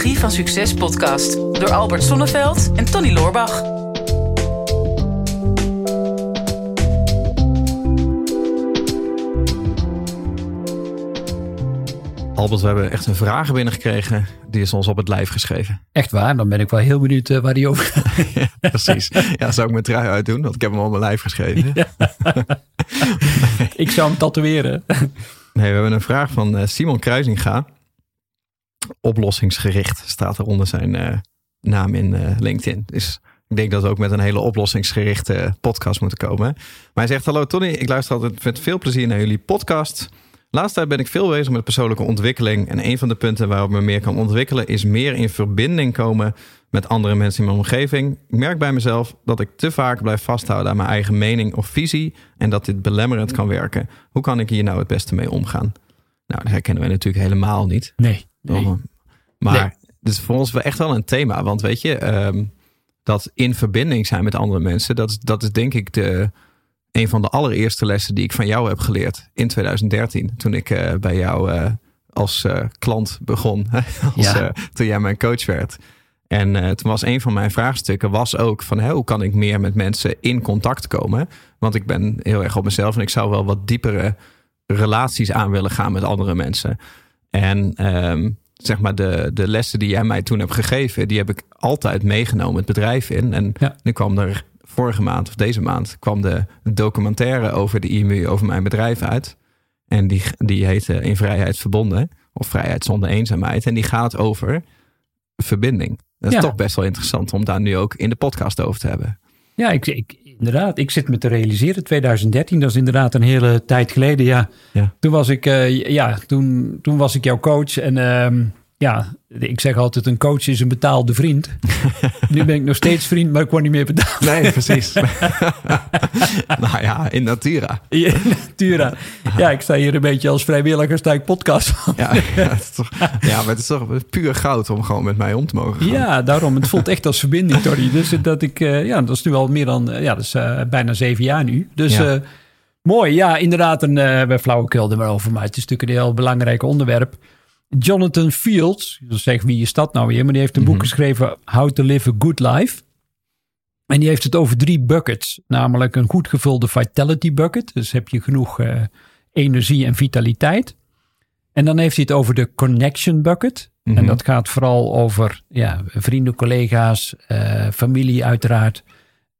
Psychologie van Succes podcast door Albert Sonneveld en Tony Loorbach. Albert, we hebben echt een vraag binnengekregen. Die is ons op het lijf geschreven. Echt waar? Dan ben ik wel heel benieuwd eh, waar die over gaat. ja, precies. Ja, zou ik mijn trui uitdoen? Want ik heb hem op mijn lijf geschreven. Ja. ik zou hem tatoeëren. nee, we hebben een vraag van eh, Simon Kruisinga. Oplossingsgericht staat er onder zijn uh, naam in LinkedIn. Dus ik denk dat we ook met een hele oplossingsgerichte podcast moeten komen. Maar hij zegt: Hallo Tony, ik luister altijd met veel plezier naar jullie podcast. Laatst tijd ben ik veel bezig met persoonlijke ontwikkeling. En een van de punten waarop me meer kan ontwikkelen is meer in verbinding komen met andere mensen in mijn omgeving. Ik merk bij mezelf dat ik te vaak blijf vasthouden aan mijn eigen mening of visie en dat dit belemmerend kan werken. Hoe kan ik hier nou het beste mee omgaan? Nou, dat herkennen we natuurlijk helemaal niet. Nee. Nee. Maar nee. dit is voor ons wel echt wel een thema. Want weet je, um, dat in verbinding zijn met andere mensen, dat is, dat is denk ik de, een van de allereerste lessen die ik van jou heb geleerd in 2013. Toen ik uh, bij jou uh, als uh, klant begon. als, ja. toen jij mijn coach werd. En toen was een van mijn vraagstukken was ook van hoe kan ik meer met mensen in contact komen? Want ik ben heel erg op mezelf en ik zou wel wat diepere relaties aan willen gaan met andere mensen. En um, zeg maar de, de lessen die jij mij toen hebt gegeven, die heb ik altijd meegenomen het bedrijf in. En ja. nu kwam er vorige maand of deze maand kwam de documentaire over de IMU, over mijn bedrijf uit. En die, die heette In Vrijheid Verbonden, of Vrijheid zonder eenzaamheid. En die gaat over verbinding. Dat is ja. toch best wel interessant om daar nu ook in de podcast over te hebben. Ja, ik, ik, inderdaad. Ik zit me te realiseren. 2013, dat is inderdaad een hele tijd geleden. Ja, ja. Toen, was ik, uh, ja toen, toen was ik jouw coach. En uh, ja, ik zeg altijd een coach is een betaalde vriend. nu ben ik nog steeds vriend, maar ik word niet meer betaald. Nee, precies. nou ja, in Natura. in Natura. Ja, ik sta hier een beetje als vrijwilliger, sta ik podcast ja, ja, het is toch, ja, maar het is toch puur goud om gewoon met mij om te mogen gaan. Ja, daarom. Het voelt echt als verbinding, Tori. Dus dat ik, uh, ja, dat is nu al meer dan, uh, ja, dat is uh, bijna zeven jaar nu. Dus ja. mooi. Ja, inderdaad een, flauwekul er maar over, maar het is natuurlijk een heel belangrijk onderwerp. Jonathan Fields, je zegt wie is dat nou weer, maar die heeft een boek geschreven How to Live a Good Life. En die heeft het over drie buckets, namelijk een goed gevulde vitality bucket, dus heb je genoeg uh, energie en vitaliteit. En dan heeft hij het over de connection bucket. Mm -hmm. En dat gaat vooral over ja, vrienden, collega's, uh, familie uiteraard.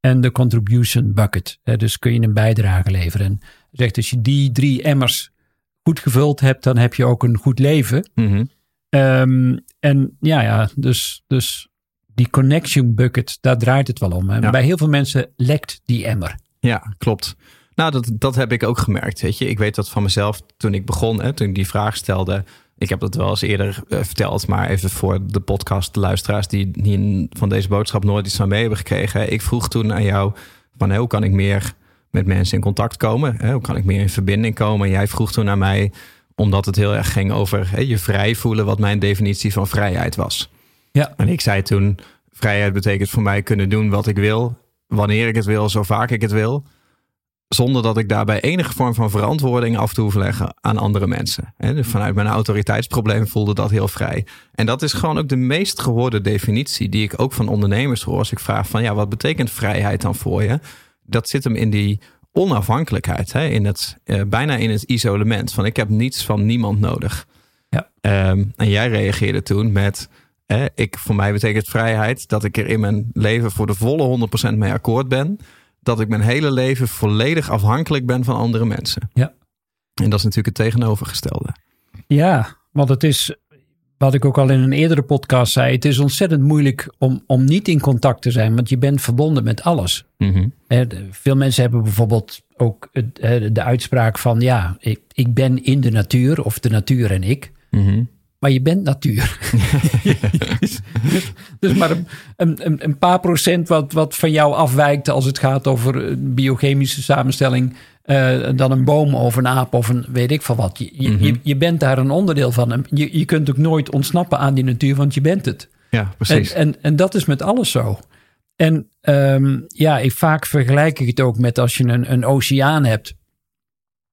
En de contribution bucket. Uh, dus kun je een bijdrage leveren. En zegt als je die drie emmers goed gevuld hebt, dan heb je ook een goed leven. Mm -hmm. um, en ja, ja dus, dus die connection bucket, daar draait het wel om. En ja. bij heel veel mensen lekt die emmer. Ja, klopt. Nou, dat, dat heb ik ook gemerkt. Weet je, ik weet dat van mezelf toen ik begon, hè, toen ik die vraag stelde. Ik heb dat wel eens eerder uh, verteld, maar even voor de podcast luisteraars die, die van deze boodschap nooit iets van mee hebben gekregen. Ik vroeg toen aan jou van hoe kan ik meer met mensen in contact komen? Hè? Hoe kan ik meer in verbinding komen? En jij vroeg toen naar mij, omdat het heel erg ging over hè, je vrij voelen, wat mijn definitie van vrijheid was. Ja. En ik zei toen, vrijheid betekent voor mij kunnen doen wat ik wil, wanneer ik het wil, zo vaak ik het wil. Zonder dat ik daarbij enige vorm van verantwoording af te hoeven leggen aan andere mensen. Dus vanuit mijn autoriteitsprobleem voelde dat heel vrij. En dat is gewoon ook de meest gehoorde definitie die ik ook van ondernemers hoor. Als ik vraag van ja, wat betekent vrijheid dan voor je? Dat zit hem in die onafhankelijkheid. Hè? In het, uh, bijna in het isolement. Van ik heb niets van niemand nodig. Ja. Um, en jij reageerde toen met... Eh, ik, voor mij betekent vrijheid dat ik er in mijn leven voor de volle 100% mee akkoord ben dat ik mijn hele leven volledig afhankelijk ben van andere mensen. Ja. En dat is natuurlijk het tegenovergestelde. Ja, want het is, wat ik ook al in een eerdere podcast zei, het is ontzettend moeilijk om, om niet in contact te zijn, want je bent verbonden met alles. Mm -hmm. Veel mensen hebben bijvoorbeeld ook de uitspraak van, ja, ik, ik ben in de natuur of de natuur en ik. Mm -hmm. Maar je bent natuur. dus, dus maar een, een, een, paar procent wat, wat van jou afwijkt als het gaat over biochemische samenstelling. Uh, dan een boom of een aap of een weet ik van wat. Je, mm -hmm. je, je, bent daar een onderdeel van. Je, je kunt ook nooit ontsnappen aan die natuur, want je bent het. Ja, precies. En, en, en dat is met alles zo. En um, ja, ik, vaak vergelijk ik het ook met als je een, een oceaan hebt.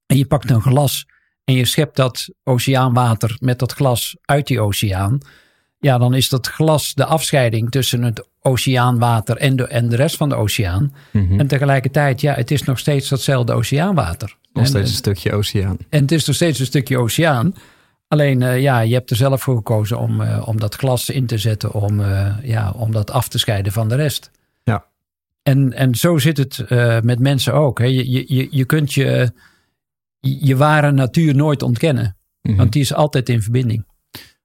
En je pakt een glas en je schept dat oceaanwater met dat glas uit die oceaan. Ja, dan is dat glas de afscheiding tussen het oceaanwater en de, en de rest van de oceaan. Mhm. En tegelijkertijd, ja, het is nog steeds datzelfde oceaanwater. Nog En- steeds een stukje oceaan. En het is nog steeds een stukje oceaan. Alleen, eh, ja, je hebt er zelf voor gekozen om, eh, om dat glas in te zetten, om, eh, ja, om dat af te scheiden van de rest. Ja. En, en zo zit het eh, met mensen ook. Hè. Je, je- je, je kunt je, je ware natuur nooit ontkennen, Mhm. want die is altijd in verbinding.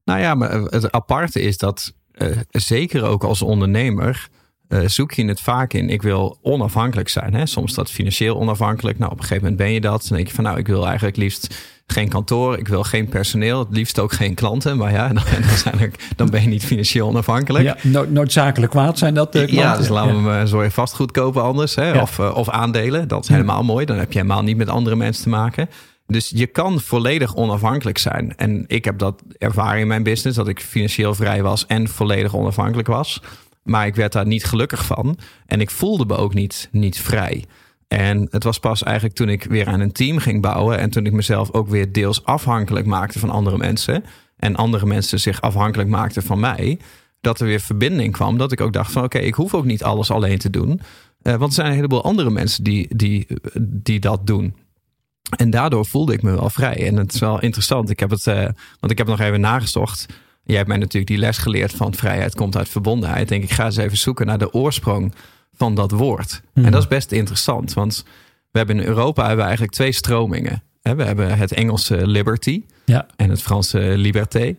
Nou ja, maar het aparte is dat eh, zeker ook als ondernemer eh, zoek je het vaak in. Ik wil onafhankelijk zijn. Hè? Soms dat financieel onafhankelijk. Nou, op een gegeven moment ben je dat. Dan denk je van nou, ik wil eigenlijk liefst geen kantoor. Ik wil geen personeel. Het liefst ook geen klanten. Maar ja, dan, dan, zijn er, dan ben je niet financieel onafhankelijk. Ja, no- noodzakelijk kwaad zijn dat de Ja, dus laten we hem eh, zorg vastgoed kopen anders. Hè? Ja. Of, eh, of aandelen. Dat is helemaal mooi. Dan heb je helemaal niet met andere mensen te maken. Dus je kan volledig onafhankelijk zijn. En ik heb dat ervaren in mijn business. Dat ik financieel vrij was en volledig onafhankelijk was. Maar ik werd daar niet gelukkig van. En ik voelde me ook niet, niet vrij. En het was pas eigenlijk toen ik weer aan een team ging bouwen. En toen ik mezelf ook weer deels afhankelijk maakte van andere mensen. En andere mensen zich afhankelijk maakten van mij. Dat er weer verbinding kwam. Dat ik ook dacht van oké, ik hoef ook niet alles alleen te doen. Eh, want er zijn een heleboel andere mensen die, die, die dat doen. En daardoor voelde ik me wel vrij. En het is wel interessant. Ik heb het, eh, want ik heb nog even nagezocht. Jij hebt mij natuurlijk die les geleerd van vrijheid komt uit verbondenheid. Ik denk ik ga eens even zoeken naar de oorsprong van dat woord. En dat is best interessant. Want we hebben in Europa hebben we eigenlijk twee stromingen. We hebben het Engelse liberty Ja, en het Franse liberté.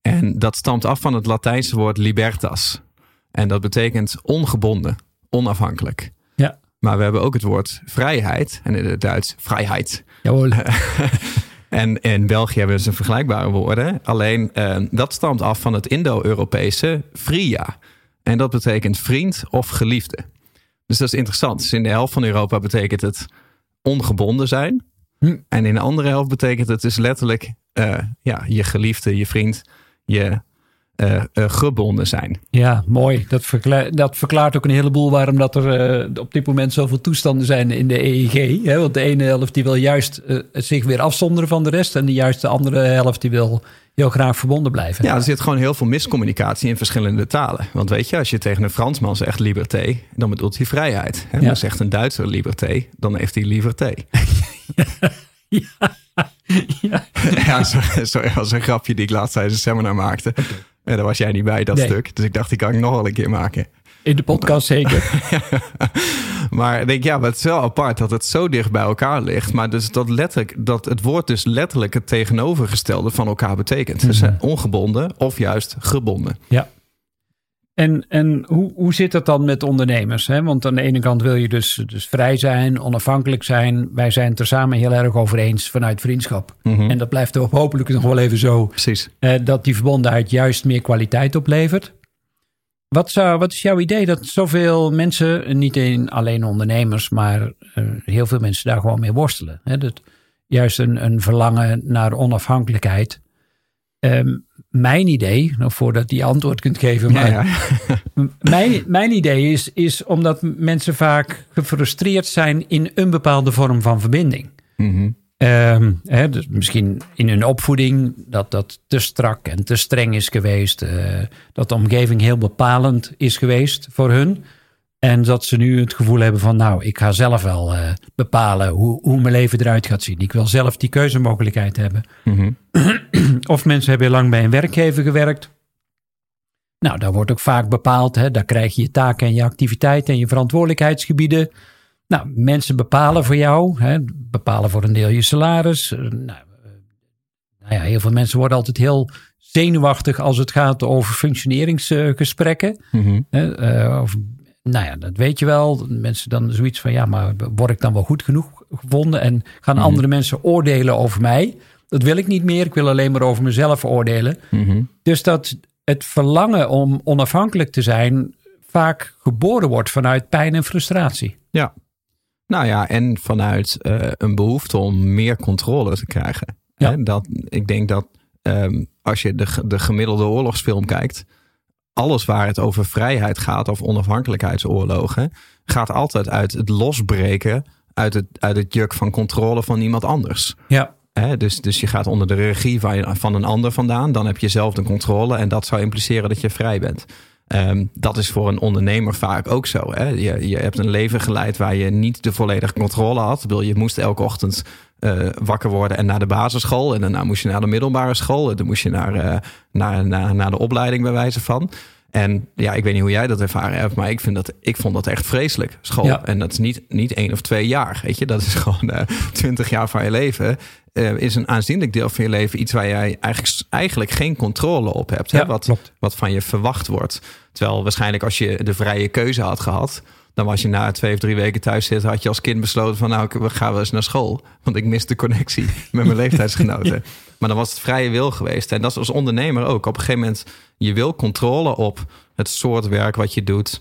En dat stamt af van het Latijnse woord libertas. En dat betekent ongebonden, onafhankelijk. Maar we hebben ook het woord vrijheid. En in het Duits vrijheid. Jawohl. En in België hebben ze vergelijkbare woorden. Alleen eh, dat stamt af van het Indo-Europese fria. En dat betekent vriend of geliefde. Dus dat is interessant. Dus in de helft van Europa betekent het ongebonden zijn. Hm. En in de andere helft betekent het dus letterlijk eh, ja, je geliefde, je vriend, je eh, eh, gebonden zijn. Ja, mooi. Dat, verkla- dat verklaart ook een heleboel waarom dat er eh, op dit moment zoveel toestanden zijn in de EEG. Hè? Want de ene helft die wil juist zich weer afzonderen van de rest. En de juist de andere helft die wil heel graag verbonden blijven. Ja, er zit gewoon heel veel miscommunicatie in verschillende talen. Want weet je, als je tegen een Fransman zegt liberté, dan bedoelt hij vrijheid. En Ja. als zegt een Duitser liberté, dan heeft hij liberté. ja. ja, zo, zo was een grapje die ik laatst tijdens een seminar maakte. En daar was jij niet bij, dat Nee. stuk. Dus ik dacht, die kan ik nog wel een keer maken. In de podcast zeker. Maar ik denk, ja, maar het is wel apart dat het zo dicht bij elkaar ligt. Maar dus dat, letterlijk, dat het woord dus letterlijk het tegenovergestelde van elkaar betekent. Dus Mhm. ongebonden of juist gebonden. Ja. En, en hoe, hoe zit dat dan met ondernemers? Hè? Want aan de ene kant wil je dus, dus vrij zijn, onafhankelijk zijn. Wij zijn het er samen heel erg over eens vanuit vriendschap. Mhm. En dat blijft ook hopelijk nog wel even zo. Precies. eh, dat die verbondenheid juist meer kwaliteit oplevert. Wat, zou, wat is jouw idee dat zoveel mensen, niet in, alleen ondernemers, maar eh, heel veel mensen daar gewoon mee worstelen? Hè? Dat, juist een, een verlangen naar onafhankelijkheid. Ehm, mijn idee, nog voordat je antwoord kunt geven, maar Ja, ja. M- Mijn, mijn idee is, is omdat mensen vaak gefrustreerd zijn in een bepaalde vorm van verbinding. Mhm. Ehm, hè, dus misschien in hun opvoeding dat dat te strak en te streng is geweest. eh, dat de omgeving heel bepalend is geweest voor hun. En dat ze nu het gevoel hebben van nou, ik ga zelf wel eh, bepalen hoe, hoe mijn leven eruit gaat zien. Ik wil zelf die keuzemogelijkheid hebben. Mhm. Of mensen hebben heel lang bij een werkgever gewerkt. Nou, daar wordt ook vaak bepaald. Hè, daar krijg je je taken en je activiteiten en je verantwoordelijkheidsgebieden. Nou, mensen bepalen voor jou, hè, bepalen voor een deel je salaris. Eh, Nou, eh, nou ja, heel veel mensen worden altijd heel zenuwachtig als het gaat over functioneringsgesprekken. Mhm. Hè, eh, of, nou ja, dat weet je wel. Mensen dan zoiets van, ja, maar word ik dan wel goed genoeg gevonden? En gaan Mhm. andere mensen oordelen over mij? Dat wil ik niet meer. Ik wil alleen maar over mezelf oordelen. Mhm. Dus dat het verlangen om onafhankelijk te zijn vaak geboren wordt vanuit pijn en frustratie. Ja. Nou ja, en vanuit eh, een behoefte om meer controle te krijgen. Ja. Hè, dat, ik denk dat ehm, als je de, de gemiddelde oorlogsfilm kijkt, alles waar het over vrijheid gaat of onafhankelijkheidsoorlogen, gaat altijd uit het losbreken uit het, uit het juk van controle van iemand anders. Ja, Dus, dus je gaat onder de regie van, van een ander vandaan. Dan heb je zelf de controle. En dat zou impliceren dat je vrij bent. Um, dat is voor een ondernemer vaak ook zo. Hè? Je, je hebt een leven geleid waar je niet de volledige controle had. Je moest elke ochtend uh, wakker worden en naar de basisschool. En daarna moest je naar de middelbare school. En dan moest je naar, uh, naar, naar, naar de opleiding bij wijze van. En ja, ik weet niet hoe jij dat ervaren hebt, maar ik, vind dat, ik vond dat echt vreselijk, school. Ja. En dat is niet, niet één of twee jaar, weet je. Dat is gewoon uh, twintig jaar van je leven. Uh, is een aanzienlijk deel van je leven iets waar jij eigenlijk, eigenlijk geen controle op hebt. Ja, hè? Wat, wat van je verwacht wordt. Terwijl waarschijnlijk als je de vrije keuze had gehad... dan was je na twee of drie weken thuis zitten... had je als kind besloten van nou, we gaan wel eens naar school. Want ik mis de connectie met mijn leeftijdsgenoten. Maar dan was het vrije wil geweest. En dat is als ondernemer ook. Op een gegeven moment, je wil controle op het soort werk wat je doet.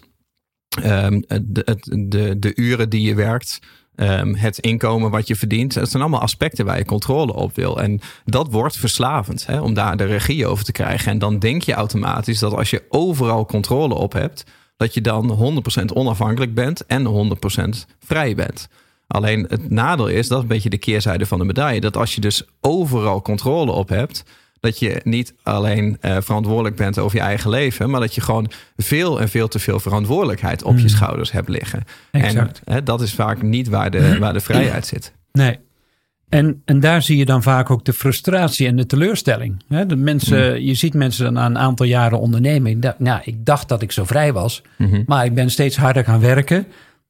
Um, de, de, de uren die je werkt. Um, het inkomen wat je verdient. Dat zijn allemaal aspecten waar je controle op wil. En dat wordt verslavend hè, om daar de regie over te krijgen. En dan denk je automatisch dat als je overal controle op hebt, dat je dan 100% onafhankelijk bent en 100% vrij bent. Alleen het nadeel is, dat is een beetje de keerzijde van de medaille, dat als je dus overal controle op hebt, dat je niet alleen uh, verantwoordelijk bent over je eigen leven, maar dat je gewoon veel en veel te veel verantwoordelijkheid op je hmm. schouders hebt liggen. Exact. En hè, dat is vaak niet waar de, waar de vrijheid zit. Nee. En, en daar zie je dan vaak ook de frustratie en de teleurstelling. de mensen, hmm. Je ziet mensen dan na een aantal jaren ondernemen. Dacht, nou, ik dacht dat ik zo vrij was, mm-hmm. maar ik ben steeds harder gaan werken.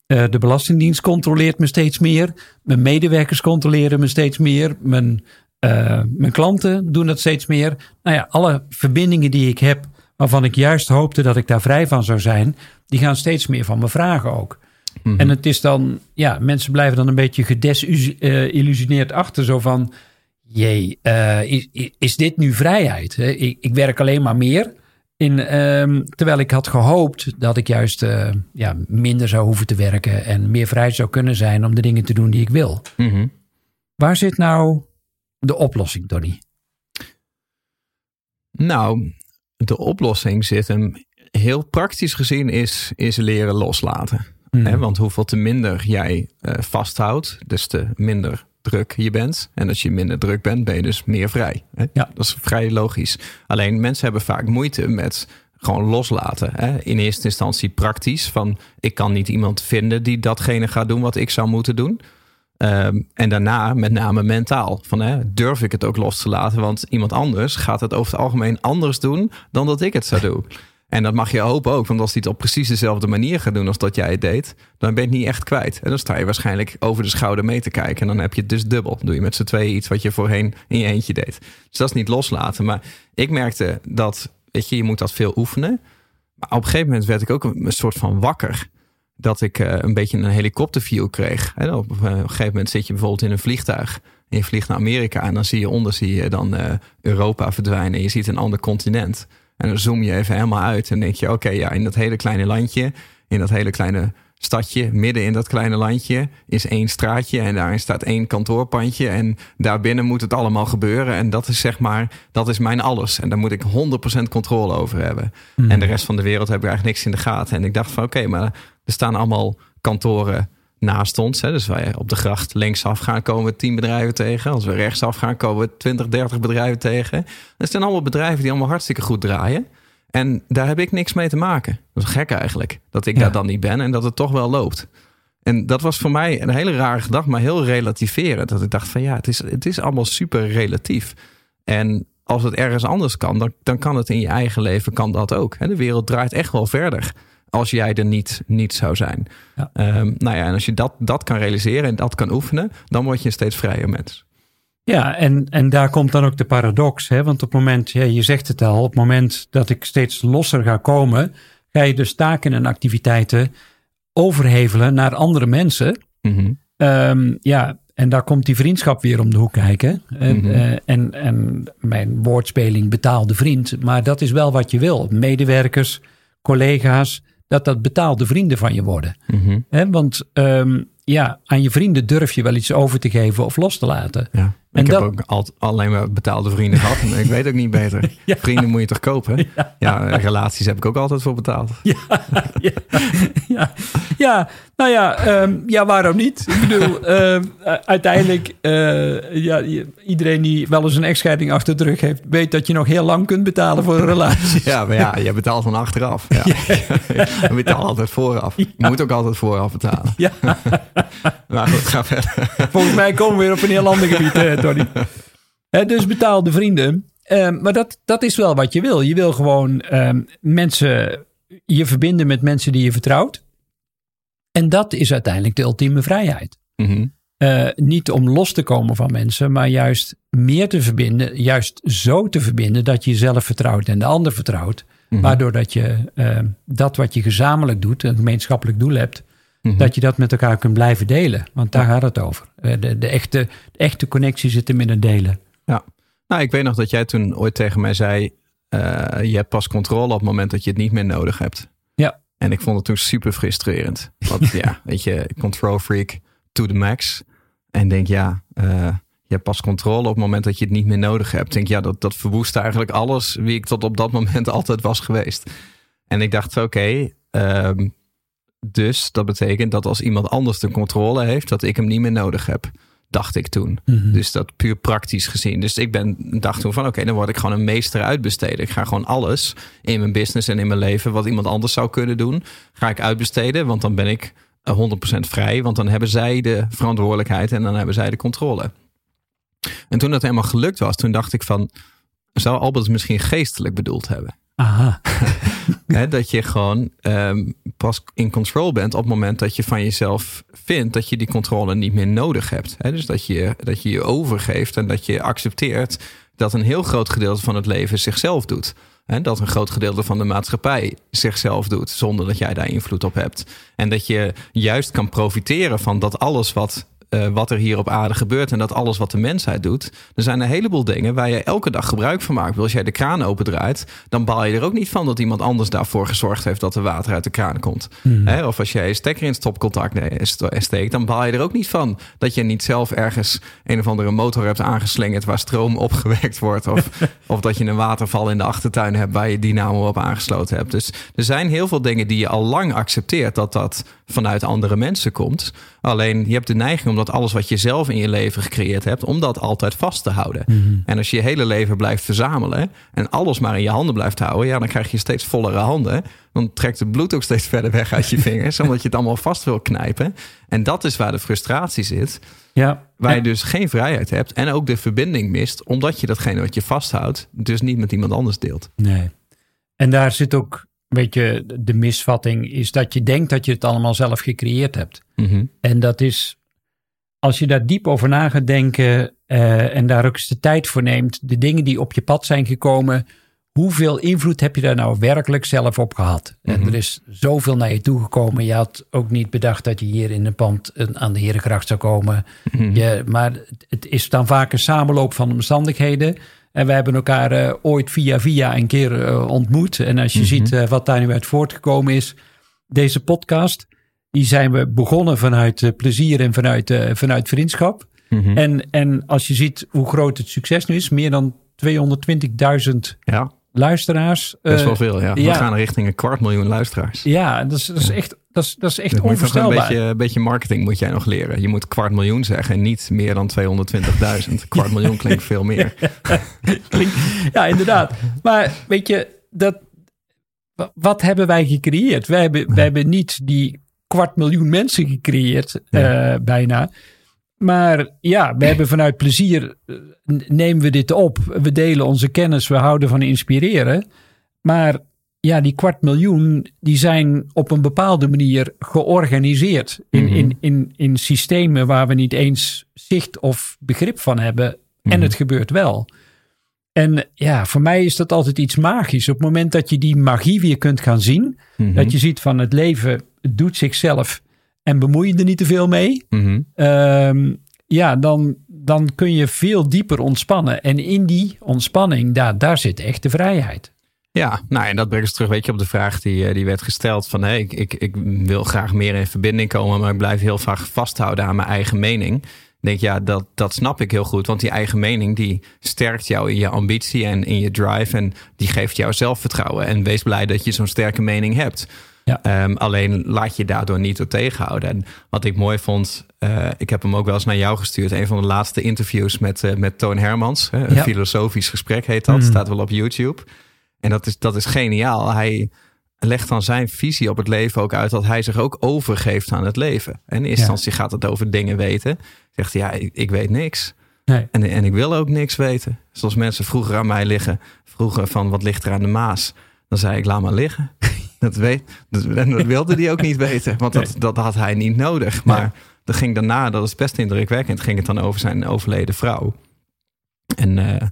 Uh, de Belastingdienst controleert me steeds meer. Mijn medewerkers controleren me steeds meer. Mijn uh, mijn klanten doen dat steeds meer. Nou ja, alle verbindingen die ik heb, waarvan ik juist hoopte dat ik daar vrij van zou zijn, die gaan steeds meer van me vragen ook. Mm -hmm. En het is dan, ja, mensen blijven dan een beetje gedesillusioneerd achter, zo van, jee, uh, is, is dit nu vrijheid? Ik, ik werk alleen maar meer. In, um, terwijl ik had gehoopt dat ik juist uh, ja, minder zou hoeven te werken en meer vrij zou kunnen zijn om de dingen te doen die ik wil. Mm -hmm. Waar zit nou de oplossing, Donny? Nou, de oplossing zit hem heel praktisch gezien is, is leren loslaten. Mm. Want hoeveel te minder jij uh, vasthoudt, des te minder druk je bent. En als je minder druk bent, ben je dus meer vrij. Hè? Ja. Dat is vrij logisch. Alleen mensen hebben vaak moeite met gewoon loslaten. Hè? In eerste instantie praktisch. Van ik kan niet iemand vinden die datgene gaat doen wat ik zou moeten doen. Um, en daarna met name mentaal. Van, hè, durf ik het ook los te laten? Want iemand anders gaat het over het algemeen anders doen dan dat ik het zou doen. En dat mag je hopen ook, want als hij het op precies dezelfde manier gaat doen als dat jij het deed, dan ben je het niet echt kwijt. En dan sta je waarschijnlijk over de schouder mee te kijken. En dan heb je het dus dubbel. doe je met z'n tweeën iets wat je voorheen in je eentje deed. Dus dat is niet loslaten. Maar ik merkte dat, weet je, je moet dat veel oefenen. Maar op een gegeven moment werd ik ook een soort van wakker dat ik uh, een beetje een helikopterview kreeg. En op uh, een gegeven moment zit je bijvoorbeeld in een vliegtuig. En je vliegt naar Amerika en dan zie je onder zie je dan uh, Europa verdwijnen. En je ziet een ander continent. En dan zoom je even helemaal uit en denk je: oké, ja, in dat hele kleine landje, in dat hele kleine stadje, midden in dat kleine landje, is één straatje en daarin staat één kantoorpandje. En daarbinnen moet het allemaal gebeuren. En dat is zeg maar, dat is mijn alles. En daar moet ik 100% controle over hebben. Mm. En de rest van de wereld heb ik eigenlijk niks in de gaten. En ik dacht van oké, maar er staan allemaal kantoren naast ons. Hè. Dus wij op de gracht linksaf gaan, komen we 10 bedrijven tegen. Als we rechtsaf gaan, komen we 20, 30 bedrijven tegen. Dat zijn allemaal bedrijven die allemaal hartstikke goed draaien. En daar heb ik niks mee te maken. Dat is gek eigenlijk. Dat ik daar dan niet ben en dat het toch wel loopt. En dat was voor mij een hele rare gedachte, maar heel relativerend. Dat ik dacht van ja, het is, het is allemaal super relatief. En als het ergens anders kan, dan, dan kan het in je eigen leven kan dat ook. De wereld draait echt wel verder als jij er niet, niet zou zijn. Ja. Um, nou ja, en als je dat, dat kan realiseren en dat kan oefenen, dan word je een steeds vrijer mens. Ja, en, en daar komt dan ook de paradox. Hè? Want op het moment, ja, je zegt het al, op het moment dat ik steeds losser ga komen, ga je dus taken en activiteiten overhevelen naar andere mensen. Mm um, ja, en daar komt die vriendschap weer om de hoek kijken. En, mm -hmm. uh, en, en mijn woordspeling betaalde vriend. Maar dat is wel wat je wil. Medewerkers, collega's, dat dat betaalde vrienden van je worden. Mm -hmm. want um, ja, aan je vrienden durf je wel iets over te geven of los te laten. Ja. En ik heb ook al, alleen maar betaalde vrienden gehad. Maar ik weet ook niet beter. Vrienden moet je toch kopen? Ja. ja. relaties heb ik ook altijd voor betaald. Ja, ja, ja. ja. Nou ja, ehm, ja, waarom niet? Ik bedoel, ehm, uiteindelijk, eh, ja, iedereen die wel eens een echtscheiding achter de rug heeft, weet dat je nog heel lang kunt betalen voor een relatie. Ja, maar ja, je betaalt van achteraf. Ja. je betaalt altijd vooraf. Je moet ook altijd vooraf betalen. Ja, Maar goed, ga verder. volgens mij komen we weer op een heel ander gebied, eh, Tony. Dus betaalde vrienden. Ehm, maar dat, dat is wel wat je wil. Je wil gewoon ehm, mensen, je verbinden met mensen die je vertrouwt. En dat is uiteindelijk de ultieme vrijheid. Mhm. Eh, niet om los te komen van mensen, maar juist meer te verbinden. Juist zo te verbinden dat je jezelf vertrouwt en de ander vertrouwt. Mhm. Waardoor dat je eh, dat wat je gezamenlijk doet, een gemeenschappelijk doel hebt, Mhm. dat je dat met elkaar kunt blijven delen. Want daar gaat het over. Eh, de, de, echte, de echte connectie zit hem in het delen. Ja. Nou, ik weet nog dat jij toen ooit tegen mij zei: eh, je hebt pas controle op het moment dat je het niet meer nodig hebt. Ja. En ik vond het toen super frustrerend. Want ja, weet je, control freak to the max. En denk ja, eh, je hebt pas controle op het moment dat je het niet meer nodig hebt. Denk ja, dat, dat verwoest eigenlijk alles wie ik tot op dat moment altijd was geweest. En ik dacht, oké, ehm, dus dat betekent dat als iemand anders de controle heeft, dat ik hem niet meer nodig heb. Dacht ik toen. Dus dat puur praktisch gezien. Dus ik ben, dacht toen van oké, dan word ik gewoon een meester uitbesteden. Ik ga gewoon alles in mijn business en in mijn leven wat iemand anders zou kunnen doen, ga ik uitbesteden. Want dan ben ik eh, 100% vrij. Want dan hebben zij de verantwoordelijkheid en dan hebben zij de controle. En toen dat helemaal gelukt was, toen dacht ik van, zou Albert het misschien geestelijk bedoeld hebben? Aha. Dat je gewoon ehm, pas in control bent op het moment dat je van jezelf vindt dat je die controle niet meer nodig hebt. Dus dat je, dat je je overgeeft en dat je accepteert dat een heel groot gedeelte van het leven zichzelf doet. Hè, dat een groot gedeelte van de maatschappij zichzelf doet zonder dat jij daar invloed op hebt. En dat je juist kan profiteren van dat alles wat eh, wat er hier op aarde gebeurt en dat alles wat de mensheid doet. Er zijn een heleboel dingen waar je elke dag gebruik van maakt. Als jij de kraan opendraait, dan baal je er ook niet van dat iemand anders daarvoor gezorgd heeft dat er water uit de kraan komt. Hè, Of als jij je stekker in het stopcontact steekt, dan baal je er ook niet van dat je niet zelf ergens een of andere motor hebt aangeslingerd waar stroom opgewekt wordt. Of, of dat je een waterval in de achtertuin hebt waar je dynamo op aangesloten hebt. Dus er zijn heel veel dingen die je al lang accepteert dat dat vanuit andere mensen komt. Alleen je hebt de neiging om dat alles wat je zelf in je leven gecreëerd hebt, om dat altijd vast te houden. En als je je hele leven blijft verzamelen en alles maar in je handen blijft houden, ja, dan krijg je steeds vollere handen. Dan trekt het bloed ook steeds verder weg uit je vingers, omdat je het allemaal vast wil knijpen. En dat is waar de frustratie zit. Ja. Waar je dus geen vrijheid hebt en ook de verbinding mist, omdat je datgene wat je vasthoudt, dus niet met iemand anders deelt. Nee. En daar zit ook, weet je, de misvatting is dat je denkt dat je het allemaal zelf gecreëerd hebt. Mhm. En dat is, als je daar diep over na gaat denken eh, en daar ook eens de tijd voor neemt, de dingen die op je pad zijn gekomen, hoeveel invloed heb je daar nou werkelijk zelf op gehad? En er is zoveel naar je toegekomen. Je had ook niet bedacht dat je hier in een pand aan de Herengracht zou komen. Je, maar het- is dan vaak een samenloop van omstandigheden. En we hebben elkaar eh, ooit via via een keer eh, ontmoet. En als je ziet eh, wat daar nu uit voortgekomen is, deze podcast, die zijn we begonnen vanuit eh, plezier en vanuit, eh, vanuit vriendschap. Mhm. En, en als je ziet hoe groot het succes nu is, meer dan 220.000 Ja, luisteraars. best eh, wel veel. Ja. We ja. gaan richting een kwart miljoen luisteraars. Ja, dat is, dat is echt, dat is, dat is echt Dat nog een onvoorstelbaar. beetje, een beetje marketing moet jij nog leren. Je moet kwart miljoen zeggen en niet meer dan 220.000. kwart miljoen klinkt veel meer. Klinkt- ja, inderdaad. Maar weet je, dat, wa- wat hebben wij gecreëerd? Wij hebben, wij hebben niet die kwart miljoen mensen gecreëerd, Ja. eh, bijna. Maar ja, we hebben vanuit plezier, eh, nemen we dit op. We delen onze kennis, we houden van inspireren. Maar ja, die kwart miljoen, die zijn op een bepaalde manier georganiseerd. In, Mhm. in, in, in systemen waar we niet eens zicht of begrip van hebben. En Mhm. het gebeurt wel. En ja, voor mij is dat altijd iets magisch. Op het moment dat je die magie weer kunt gaan zien. Mhm. Dat je ziet van het leven doet zichzelf en bemoei je er niet te veel mee. Mhm. Ehm, ja, dan, dan kun je veel dieper ontspannen. En in die ontspanning, daar, daar zit echt de vrijheid. Ja, nou en dat brengt ons terug weet je, op de vraag die, eh, die werd gesteld. Van hey, ik, ik, ik wil graag meer in verbinding komen, maar ik blijf heel vaak vasthouden aan mijn eigen mening. Ik denk, ja, dat, dat snap ik heel goed. Want die eigen mening die sterkt jou in je ambitie en in je drive. En die geeft jou zelfvertrouwen. En wees blij dat je zo'n sterke mening hebt. Ja. Ehm, alleen laat je daardoor niet door tegenhouden. En wat ik mooi vond, uh, ik heb hem ook wel eens naar jou gestuurd. Een van de laatste interviews met, uh, met Toon Hermans. Hè, een Ja. filosofisch gesprek heet dat. Mm. Staat wel op YouTube. En dat is, dat is geniaal. Hij legt dan zijn visie op het leven ook uit. Dat hij zich ook overgeeft aan het leven. En in eerste Ja. instantie gaat het over dingen weten. Zegt hij, ja, ik, ik weet niks. Nee. En, en ik wil ook niks weten. Zoals mensen vroeger aan mij liggen, vroegen van wat ligt er aan de Maas. Dan zei ik, laat maar liggen. Dat, weet, dat, en dat wilde hij ook niet weten, want dat, dat had hij niet nodig. Maar Ja. dat ging daarna, dat is best indrukwekkend, ging het dan over zijn overleden vrouw. En eh,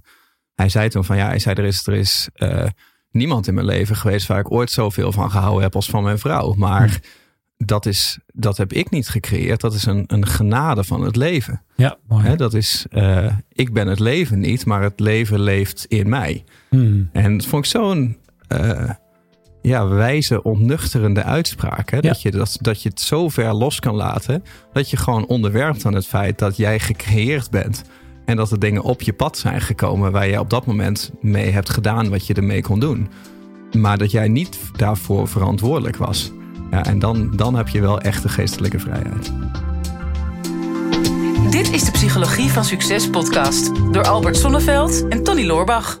hij zei toen van ja, hij zei er is, er is eh, niemand in mijn leven geweest waar ik ooit zoveel van gehouden heb als van mijn vrouw. Maar dat, is, dat heb ik niet gecreëerd. Dat is een, een genade van het leven. Ja, mooi. Hè, dat is, eh, ik ben het leven niet, maar het leven leeft in mij. Hmm. En dat vond ik zo'n ja, wijze, ontnuchterende uitspraak. Hè? Ja. Dat, je, dat, dat je het zo ver los kan laten. Dat je gewoon onderwerpt aan het feit dat jij gecreëerd bent. En dat er dingen op je pad zijn gekomen waar jij op dat moment mee hebt gedaan wat je ermee kon doen. Maar dat jij niet daarvoor verantwoordelijk was. Ja, en dan, dan heb je wel echt de geestelijke vrijheid. Dit is de Psychologie van Succes podcast door Albert Sonneveld en Tony Loorbach.